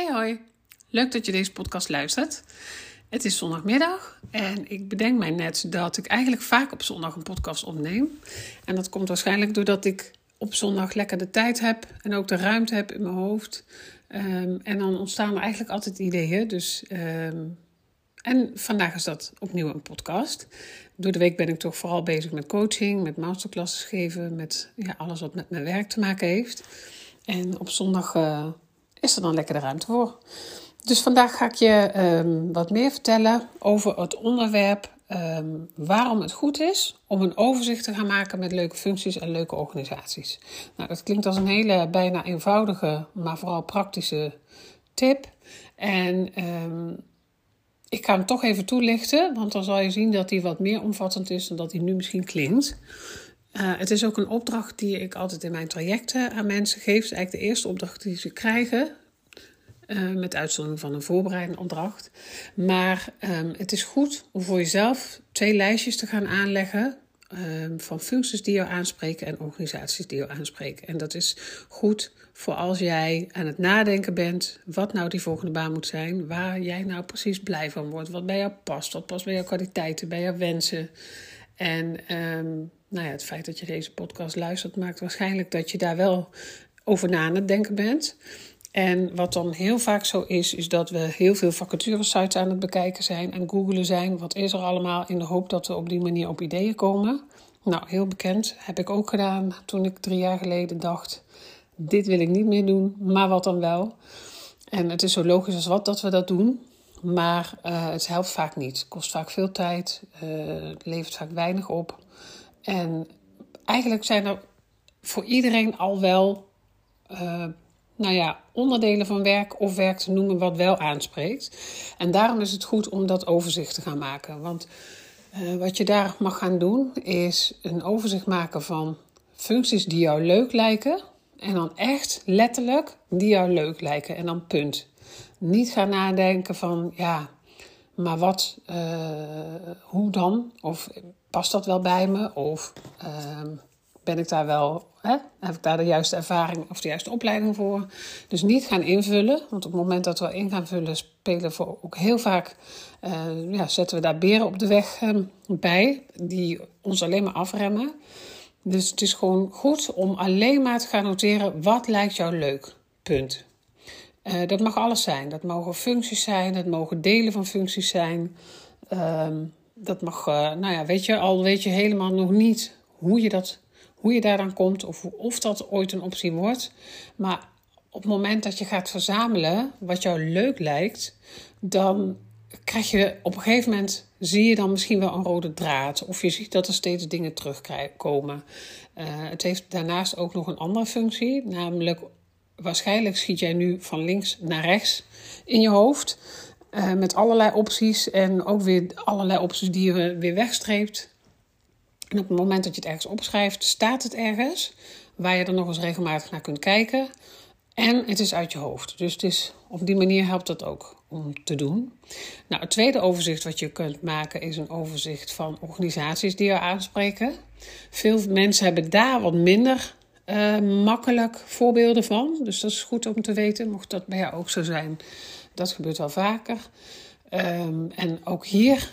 Hey hoi, leuk dat je deze podcast luistert. Het is zondagmiddag en ik bedenk mij net dat ik eigenlijk vaak op zondag een podcast opneem. En dat komt waarschijnlijk doordat ik op zondag lekker de tijd heb en ook de ruimte heb in mijn hoofd. Ehm, en dan ontstaan er eigenlijk altijd ideeën. Dus, ehm, en vandaag is dat opnieuw een podcast. Door de week ben ik toch vooral bezig met coaching, met masterclasses geven, met ja, alles wat met mijn werk te maken heeft. En op zondag uh, is er dan lekker de ruimte voor. Dus vandaag ga ik je um, wat meer vertellen over het onderwerp um, waarom het goed is om een overzicht te gaan maken met leuke functies en leuke organisaties. Nou, dat klinkt als een hele bijna eenvoudige, maar vooral praktische tip. En um, ik ga hem toch even toelichten, want dan zal je zien dat hij wat meer omvattend is dan dat hij nu misschien klinkt. Uh, het is ook een opdracht die ik altijd in mijn trajecten aan mensen geef. Het is eigenlijk de eerste opdracht die ze krijgen. Uh, met uitzondering van een voorbereidende opdracht. Maar um, het is goed om voor jezelf twee lijstjes te gaan aanleggen. Um, van functies die jou aanspreken en organisaties die jou aanspreken. En dat is goed voor als jij aan het nadenken bent wat nou die volgende baan moet zijn, waar jij nou precies blij van wordt, wat bij jou past, wat past bij jouw kwaliteiten, bij jouw wensen. En um, nou ja, het feit dat je deze podcast luistert maakt waarschijnlijk dat je daar wel over na aan het denken bent. En wat dan heel vaak zo is, is dat we heel veel vacaturesites aan het bekijken zijn en googelen zijn. Wat is er allemaal in de hoop dat we op die manier op ideeën komen. Nou, heel bekend. Heb ik ook gedaan toen ik drie jaar geleden dacht: dit wil ik niet meer doen, maar wat dan wel? En het is zo logisch als wat dat we dat doen. Maar uh, het helpt vaak niet. Het kost vaak veel tijd, uh, levert vaak weinig op. En eigenlijk zijn er voor iedereen al wel uh, nou ja, onderdelen van werk of werk te noemen wat wel aanspreekt. En daarom is het goed om dat overzicht te gaan maken. Want uh, wat je daar mag gaan doen is een overzicht maken van functies die jou leuk lijken. En dan echt letterlijk die jou leuk lijken. En dan punt. Niet gaan nadenken van ja, maar wat, uh, hoe dan? Of past dat wel bij me? Of uh, ben ik daar wel, hè? heb ik daar de juiste ervaring of de juiste opleiding voor? Dus niet gaan invullen, want op het moment dat we in gaan vullen, spelen we ook heel vaak, uh, ja, zetten we daar beren op de weg uh, bij, die ons alleen maar afremmen. Dus het is gewoon goed om alleen maar te gaan noteren wat lijkt jou leuk. Punt. Uh, dat mag alles zijn. Dat mogen functies zijn, dat mogen delen van functies zijn. Ehm, dat mag, uh, nou ja, weet je, al weet je helemaal nog niet hoe je, dat, hoe je daaraan komt of of dat ooit een optie wordt. Maar op het moment dat je gaat verzamelen wat jou leuk lijkt, dan krijg je op een gegeven moment, zie je dan misschien wel een rode draad. Of je ziet dat er steeds dingen terugkomen. Uh, het heeft daarnaast ook nog een andere functie, namelijk waarschijnlijk schiet jij nu van links naar rechts in je hoofd. Uh, met allerlei opties en ook weer allerlei opties die je weer wegstreept. En op het moment dat je het ergens opschrijft, staat het ergens waar je er nog eens regelmatig naar kunt kijken. En het is uit je hoofd. Dus is, op die manier helpt dat ook om te doen. Nou, het tweede overzicht wat je kunt maken is een overzicht van organisaties die je aanspreken. Veel mensen hebben daar wat minder uh, makkelijk voorbeelden van. Dus dat is goed om te weten, mocht dat bij jou ook zo zijn. Dat gebeurt wel vaker. Um, en ook hier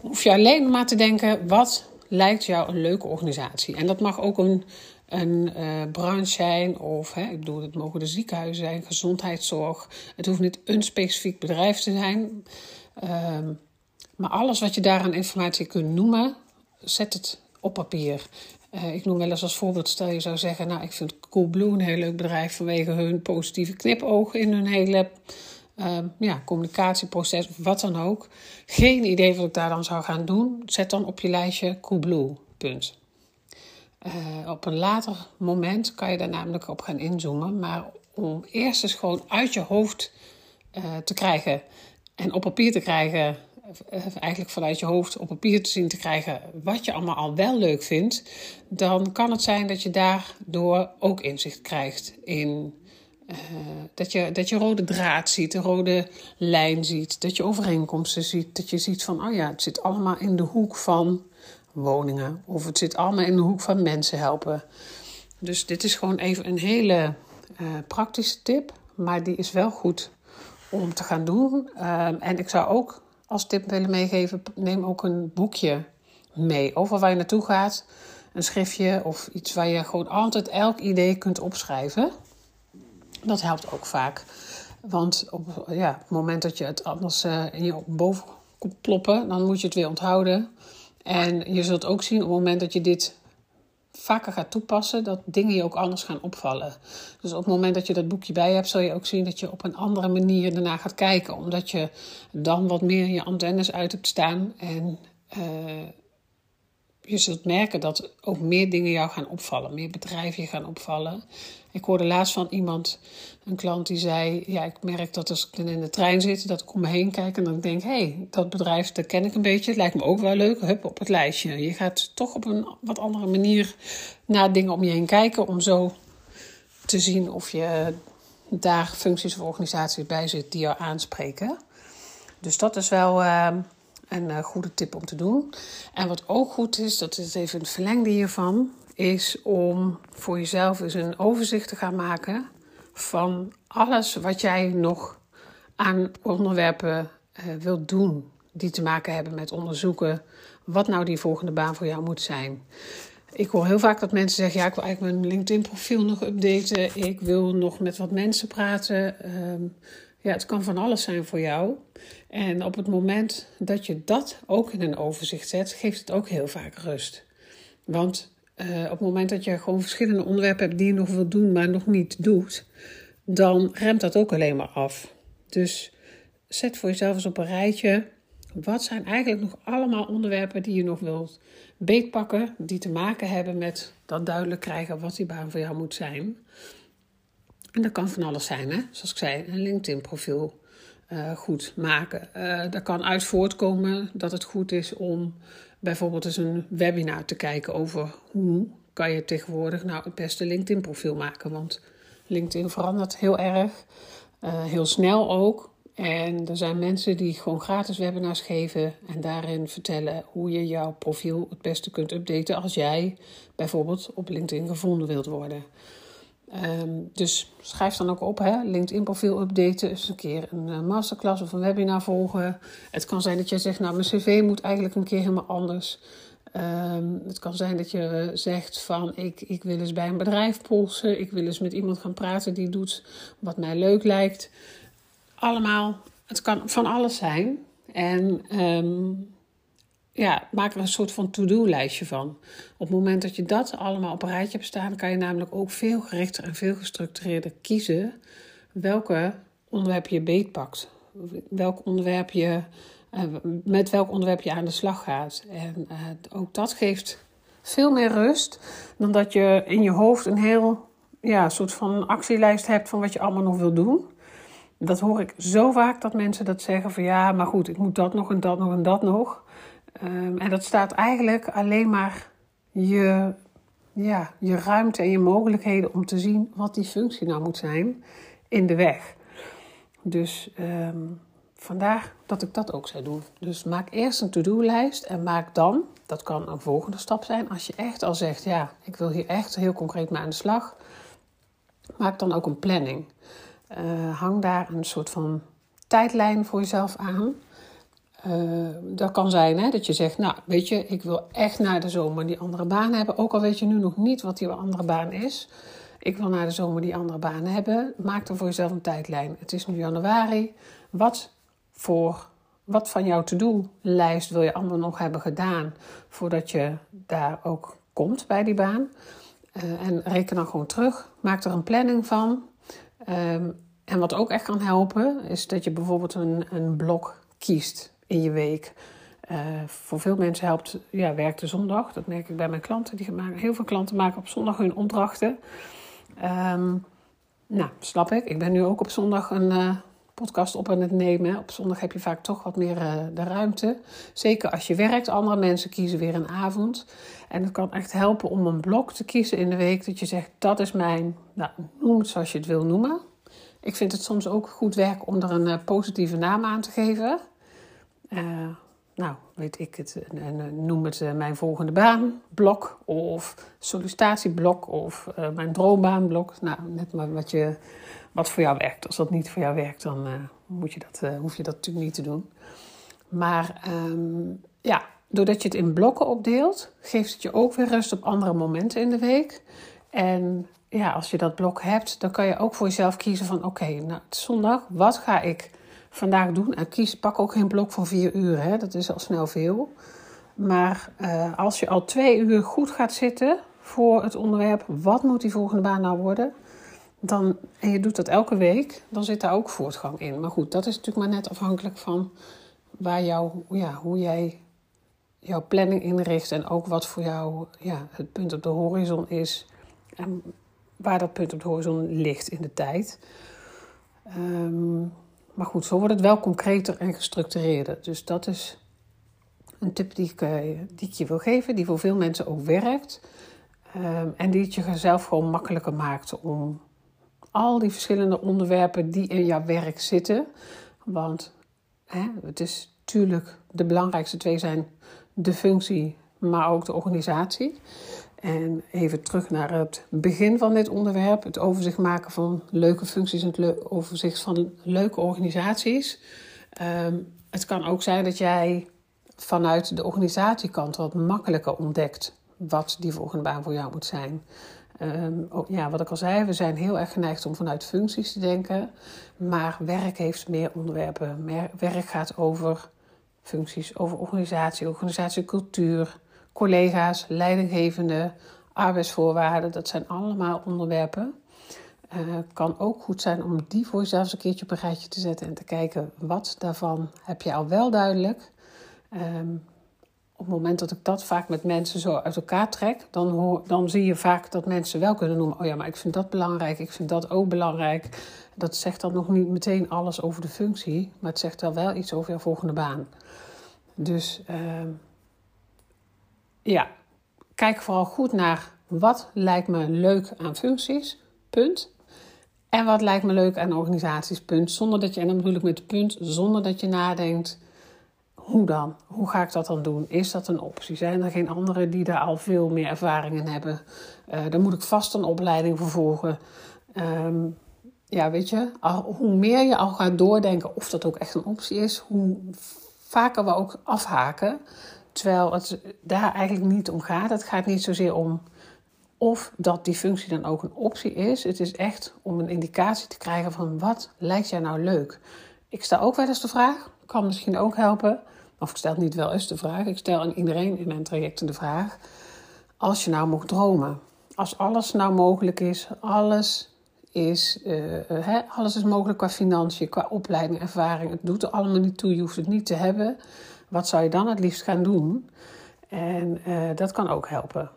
hoef je alleen maar te denken: wat lijkt jou een leuke organisatie? En dat mag ook een, een uh, branche zijn, of hè, ik bedoel, het mogen de ziekenhuizen zijn, gezondheidszorg. Het hoeft niet een specifiek bedrijf te zijn. Um, maar alles wat je daar aan informatie kunt noemen, zet het op papier. Uh, ik noem wel eens als voorbeeld, stel je zou zeggen, nou ik vind Coolblue een heel leuk bedrijf vanwege hun positieve knipoog in hun hele uh, ja, communicatieproces, wat dan ook. Geen idee wat ik daar dan zou gaan doen. Zet dan op je lijstje Coolblue, punt. Uh, op een later moment kan je daar namelijk op gaan inzoomen, maar om eerst eens gewoon uit je hoofd te krijgen en op papier te krijgen eh, eigenlijk vanuit je hoofd op papier te zien te krijgen wat je allemaal al wel leuk vindt, dan kan het zijn dat je daardoor ook inzicht krijgt in uh, dat, je, dat je rode draad ziet, een rode lijn ziet, dat je overeenkomsten ziet, dat je ziet van, oh ja, het zit allemaal in de hoek van woningen of het zit allemaal in de hoek van mensen helpen. Dus dit is gewoon even een hele uh, praktische tip, maar die is wel goed om te gaan doen. Ehm, en ik zou ook als tip willen meegeven: neem ook een boekje mee. Over waar je naartoe gaat, een schriftje of iets waar je gewoon altijd elk idee kunt opschrijven. Dat helpt ook vaak. Want op, ja, het moment dat je het anders uh, in je boven komt ploppen, dan moet je het weer onthouden. En je zult ook zien op het moment dat je dit vaker gaat toepassen, dat dingen je ook anders gaan opvallen. Dus op het moment dat je dat boekje bij hebt, zul je ook zien dat je op een andere manier daarna gaat kijken. Omdat je dan wat meer je antennes uit hebt staan en uh, je zult merken dat ook meer dingen jou gaan opvallen, meer bedrijven je gaan opvallen. Ik hoorde laatst van iemand, een klant die zei: Ja, ik merk dat als ik in de trein zit, dat ik om me heen kijk en dan denk: hé, hey, dat bedrijf dat ken ik een beetje, het lijkt me ook wel leuk. Hup, op het lijstje. Je gaat toch op een wat andere manier naar dingen om je heen kijken, om zo te zien of je daar functies of organisaties bij zit die jou aanspreken. Dus dat is wel. Uh, een uh, goede tip om te doen. En wat ook goed is, dat is even een verlengde hiervan, is om voor jezelf eens een overzicht te gaan maken van alles wat jij nog aan onderwerpen uh, wilt doen die te maken hebben met onderzoeken wat nou die volgende baan voor jou moet zijn. Ik hoor heel vaak dat mensen zeggen: Ja, ik wil eigenlijk mijn LinkedIn-profiel nog updaten. Ik wil nog met wat mensen praten. Um, ja, het kan van alles zijn voor jou. En op het moment dat je dat ook in een overzicht zet, geeft het ook heel vaak rust. Want uh, op het moment dat je gewoon verschillende onderwerpen hebt die je nog wilt doen, maar nog niet doet, dan remt dat ook alleen maar af. Dus zet voor jezelf eens op een rijtje. Wat zijn eigenlijk nog allemaal onderwerpen die je nog wilt beetpakken, die te maken hebben met dat duidelijk krijgen wat die baan voor jou moet zijn? En dat kan van alles zijn, hè? zoals ik zei, een LinkedIn-profiel uh, goed maken. Uh, daar kan uit voortkomen dat het goed is om bijvoorbeeld eens een webinar te kijken over hoe kan je tegenwoordig nou het beste LinkedIn-profiel maken. Want LinkedIn verandert heel erg, uh, heel snel ook. En er zijn mensen die gewoon gratis webinars geven en daarin vertellen hoe je jouw profiel het beste kunt updaten als jij bijvoorbeeld op LinkedIn gevonden wilt worden. Um, dus schrijf dan ook op, hè. LinkedIn-profiel updaten, eens een keer een uh, masterclass of een webinar volgen. Het kan zijn dat je zegt, nou, mijn cv moet eigenlijk een keer helemaal anders. Um, het kan zijn dat je zegt van, ik, ik wil eens bij een bedrijf polsen. Ik wil eens met iemand gaan praten die doet wat mij leuk lijkt. Allemaal, het kan van alles zijn. En um, ja, maak er een soort van to-do-lijstje van. Op het moment dat je dat allemaal op een rijtje hebt staan, kan je namelijk ook veel gerichter en veel gestructureerder kiezen welke onderwerp je beetpakt. Welk onderwerp je, eh, met welk onderwerp je aan de slag gaat. En uh, ook dat geeft veel meer rust dan dat je in je hoofd een heel ja, soort van actielijst hebt van wat je allemaal nog wil doen. Dat hoor ik zo vaak dat mensen dat zeggen van ja, maar goed, ik moet dat nog en dat nog en dat nog. Um, en dat staat eigenlijk alleen maar je, ja, je ruimte en je mogelijkheden om te zien wat die functie nou moet zijn in de weg. Dus um, vandaar dat ik dat ook zou doen. Dus maak eerst een to-do-lijst en maak dan, dat kan een volgende stap zijn, als je echt al zegt, ja, ik wil hier echt heel concreet mee aan de slag, maak dan ook een planning. Uh, hang daar een soort van tijdlijn voor jezelf aan. Uh, dat kan zijn hè, dat je zegt, nou weet je, ik wil echt na de zomer die andere baan hebben. Ook al weet je nu nog niet wat die andere baan is. Ik wil na de zomer die andere baan hebben. Maak dan voor jezelf een tijdlijn. Het is nu januari. Wat, voor, wat van jouw to-do-lijst wil je allemaal nog hebben gedaan voordat je daar ook komt bij die baan? Uh, en reken dan gewoon terug. Maak er een planning van. Um, en wat ook echt kan helpen, is dat je bijvoorbeeld een, een blok kiest in je week. Uh, voor veel mensen helpt ja, werk de zondag. Dat merk ik bij mijn klanten. Die maken, heel veel klanten maken op zondag hun opdrachten. Um, nou, snap ik. Ik ben nu ook op zondag een uh, podcast op aan het nemen. Op zondag heb je vaak toch wat meer uh, de ruimte. Zeker als je werkt. Andere mensen kiezen weer een avond. En het kan echt helpen om een blok te kiezen in de week. Dat je zegt, dat is mijn, nou, noem het zoals je het wil noemen. Ik vind het soms ook goed werk om er een positieve naam aan te geven. Uh, nou weet ik het, noem het mijn volgende baanblok of sollicitatieblok of mijn droombaanblok. Nou, net maar wat, je, wat voor jou werkt. Als dat niet voor jou werkt, dan moet je dat, hoef je dat natuurlijk niet te doen. Maar ehm, ja, doordat je het in blokken opdeelt, geeft het je ook weer rust op andere momenten in de week. En ja, als je dat blok hebt, dan kan je ook voor jezelf kiezen van oké, nou zondag, wat ga ik vandaag doen? En kies, pak ook geen blok van vier uur, hè, dat is al snel veel. Maar uh, als je al twee uur goed gaat zitten voor het onderwerp, wat moet die volgende baan nou worden? Dan, en je doet dat elke week, dan zit daar ook voortgang in. Maar goed, dat is natuurlijk maar net afhankelijk van waar jou, ja, hoe jij jouw planning inricht en ook wat voor jou ja, het punt op de horizon is en waar dat punt op de horizon ligt in de tijd. Um, maar goed, zo wordt het wel concreter en gestructureerder. Dus dat is een tip die ik, eh, die ik je wil geven, die voor veel mensen ook werkt. Um, en die het je zelf gewoon makkelijker maakt om al die verschillende onderwerpen die in jouw werk zitten. Want hè, het is natuurlijk de belangrijkste twee zijn de functie, maar ook de organisatie. En even terug naar het begin van dit onderwerp: het overzicht maken van leuke functies en het overzicht van leuke organisaties. Ehm, het kan ook zijn dat jij vanuit de organisatiekant wat makkelijker ontdekt wat die volgende baan voor jou moet zijn. Ehm, ja, wat ik al zei, we zijn heel erg geneigd om vanuit functies te denken. Maar werk heeft meer onderwerpen. werk gaat over functies, over organisatie, organisatiecultuur, collega's, leidinggevende, arbeidsvoorwaarden. Dat zijn allemaal onderwerpen. Het uh, kan ook goed zijn om die voor jezelf een keertje op een rijtje te zetten en te kijken wat daarvan heb je al wel duidelijk. Um, op het moment dat ik dat vaak met mensen zo uit elkaar trek, dan, hoor, dan zie je vaak dat mensen wel kunnen noemen: Oh ja, maar ik vind dat belangrijk, ik vind dat ook belangrijk. Dat zegt dan nog niet meteen alles over de functie, maar het zegt wel wel iets over jouw volgende baan. Dus uh, ja, kijk vooral goed naar wat lijkt me leuk aan functies, punt. En wat lijkt me leuk aan organisaties, punt. Zonder dat je, en dan bedoel ik met punt, zonder dat je nadenkt hoe dan? Hoe ga ik dat dan doen? Is dat een optie? Zijn er geen anderen die daar al veel meer ervaring in hebben? Uh, dan moet ik vast een opleiding vervolgen. Um, ja, weet je, hoe meer je al gaat doordenken of dat ook echt een optie is, hoe vaker we ook afhaken. Terwijl het daar eigenlijk niet om gaat. Het gaat niet zozeer om of dat die functie dan ook een optie is. Het is echt om een indicatie te krijgen van wat lijkt jij nou leuk. Ik stel ook wel eens de vraag, kan misschien ook helpen. Of ik stel niet wel eens de vraag. Ik stel aan iedereen in mijn trajecten de vraag. Als je nou mocht dromen. Als alles nou mogelijk is. Alles is, uh, alles is mogelijk qua financiën, qua opleiding, ervaring. Het doet er allemaal niet toe. Je hoeft het niet te hebben. Wat zou je dan het liefst gaan doen? En uh, dat kan ook helpen.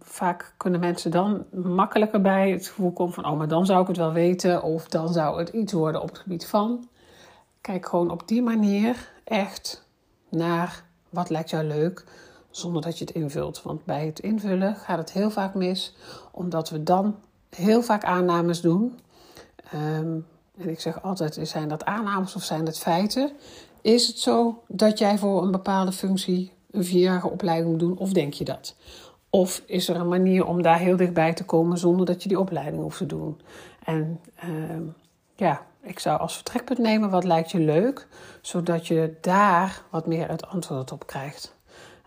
Vaak kunnen mensen dan makkelijker bij het gevoel komen van: oh, maar dan zou ik het wel weten. Of dan zou het iets worden op het gebied van. Kijk gewoon op die manier echt naar wat lijkt jou leuk, zonder dat je het invult. Want bij het invullen gaat het heel vaak mis, omdat we dan heel vaak aannames doen. Ehm, en ik zeg altijd: zijn dat aannames of zijn dat feiten? Is het zo dat jij voor een bepaalde functie een vierjarige opleiding moet doen, of denk je dat? Of is er een manier om daar heel dichtbij te komen zonder dat je die opleiding hoeft te doen? En ehm, ja, ik zou als vertrekpunt nemen wat lijkt je leuk, zodat je daar wat meer het antwoord op krijgt.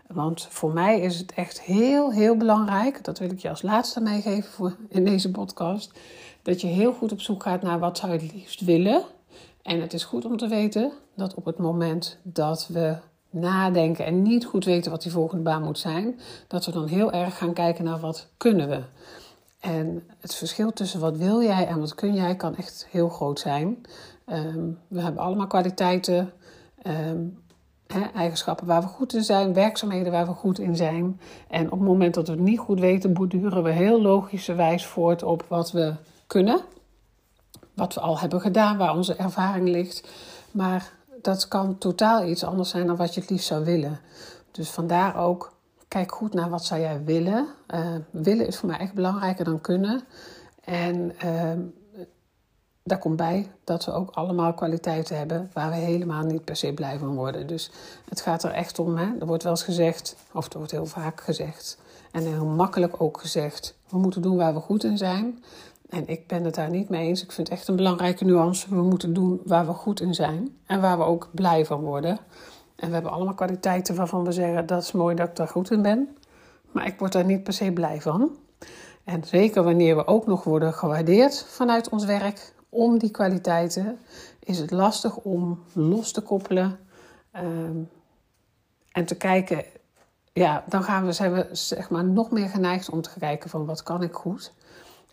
Want voor mij is het echt heel, heel belangrijk, dat wil ik je als laatste meegeven voor in deze podcast, dat je heel goed op zoek gaat naar wat zou je het liefst willen. En het is goed om te weten dat op het moment dat we nadenken en niet goed weten wat die volgende baan moet zijn, dat we dan heel erg gaan kijken naar wat kunnen we. En het verschil tussen wat wil jij en wat kun jij kan echt heel groot zijn. Ehm, we hebben allemaal kwaliteiten, ehm, eigenschappen waar we goed in zijn, werkzaamheden waar we goed in zijn. En op het moment dat we het niet goed weten, borduren we heel logischerwijs voort op wat we kunnen. Wat we al hebben gedaan, waar onze ervaring ligt. Maar dat kan totaal iets anders zijn dan wat je het liefst zou willen. Dus vandaar ook Kijk goed naar wat zou jij willen. Uh, willen is voor mij echt belangrijker dan kunnen. En uh, daar komt bij dat we ook allemaal kwaliteiten hebben waar we helemaal niet per se blij van worden. Dus het gaat er echt om, hè? er wordt wel eens gezegd, of er wordt heel vaak gezegd, en heel makkelijk ook gezegd, we moeten doen waar we goed in zijn. En ik ben het daar niet mee eens. Ik vind het echt een belangrijke nuance. We moeten doen waar we goed in zijn en waar we ook blij van worden. En we hebben allemaal kwaliteiten waarvan we zeggen dat is mooi dat ik daar goed in ben. Maar ik word daar niet per se blij van. En zeker wanneer we ook nog worden gewaardeerd vanuit ons werk om die kwaliteiten, is het lastig om los te koppelen ehm, en te kijken. Ja, dan gaan we, zijn we zeg maar, nog meer geneigd om te kijken van wat kan ik goed.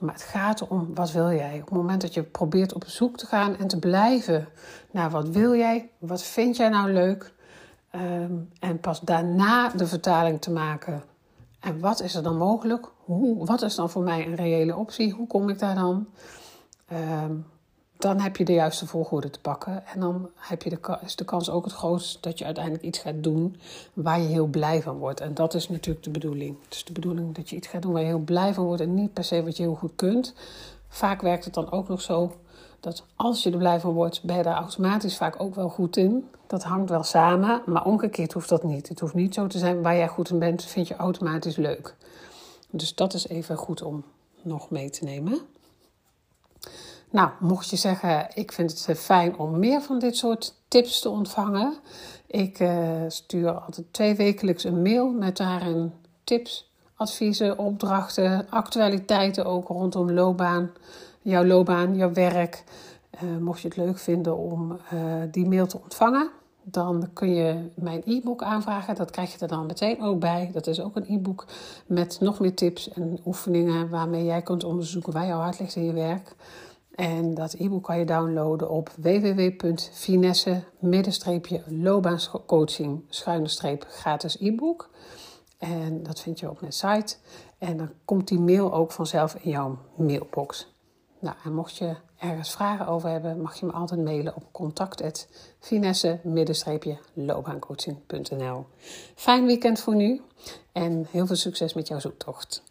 Maar het gaat om wat wil jij. Op het moment dat je probeert op zoek te gaan en te blijven naar wat wil jij, wat vind jij nou leuk, ehm, en pas daarna de vertaling te maken. En wat is er dan mogelijk? Hoe, wat is dan voor mij een reële optie? Hoe kom ik daar dan? Ehm, dan heb je de juiste volgorde te pakken. En dan heb je de, is de kans ook het grootst dat je uiteindelijk iets gaat doen waar je heel blij van wordt. En dat is natuurlijk de bedoeling. Het is de bedoeling dat je iets gaat doen waar je heel blij van wordt en niet per se wat je heel goed kunt. Vaak werkt het dan ook nog zo dat als je er blij van wordt, ben je daar automatisch vaak ook wel goed in. Dat hangt wel samen, maar omgekeerd hoeft dat niet. Het hoeft niet zo te zijn waar jij goed in bent, vind je automatisch leuk. Dus dat is even goed om nog mee te nemen. Nou, mocht je zeggen, ik vind het eh, fijn om meer van dit soort tips te ontvangen. Ik uh, stuur altijd twee wekelijks een mail met daarin tips, adviezen, opdrachten, actualiteiten ook rondom loopbaan, jouw loopbaan, jouw werk. Uh, mocht je het leuk vinden om die mail te ontvangen, dan kun je mijn e-book aanvragen. Dat krijg je er dan meteen ook bij. Dat is ook een e-book met nog meer tips en oefeningen waarmee jij kunt onderzoeken waar jouw hart ligt in je werk. En dat e-book kan je downloaden op www.finesse-loopbaanscoaching gratis e-book. En dat vind je op mijn site. En dan komt die mail ook vanzelf in jouw mailbox. Nou, en mocht je ergens vragen over hebben, mag je me altijd mailen op contact.finesse-loopbaancoaching.nl Fijn weekend voor nu en heel veel succes met jouw zoektocht.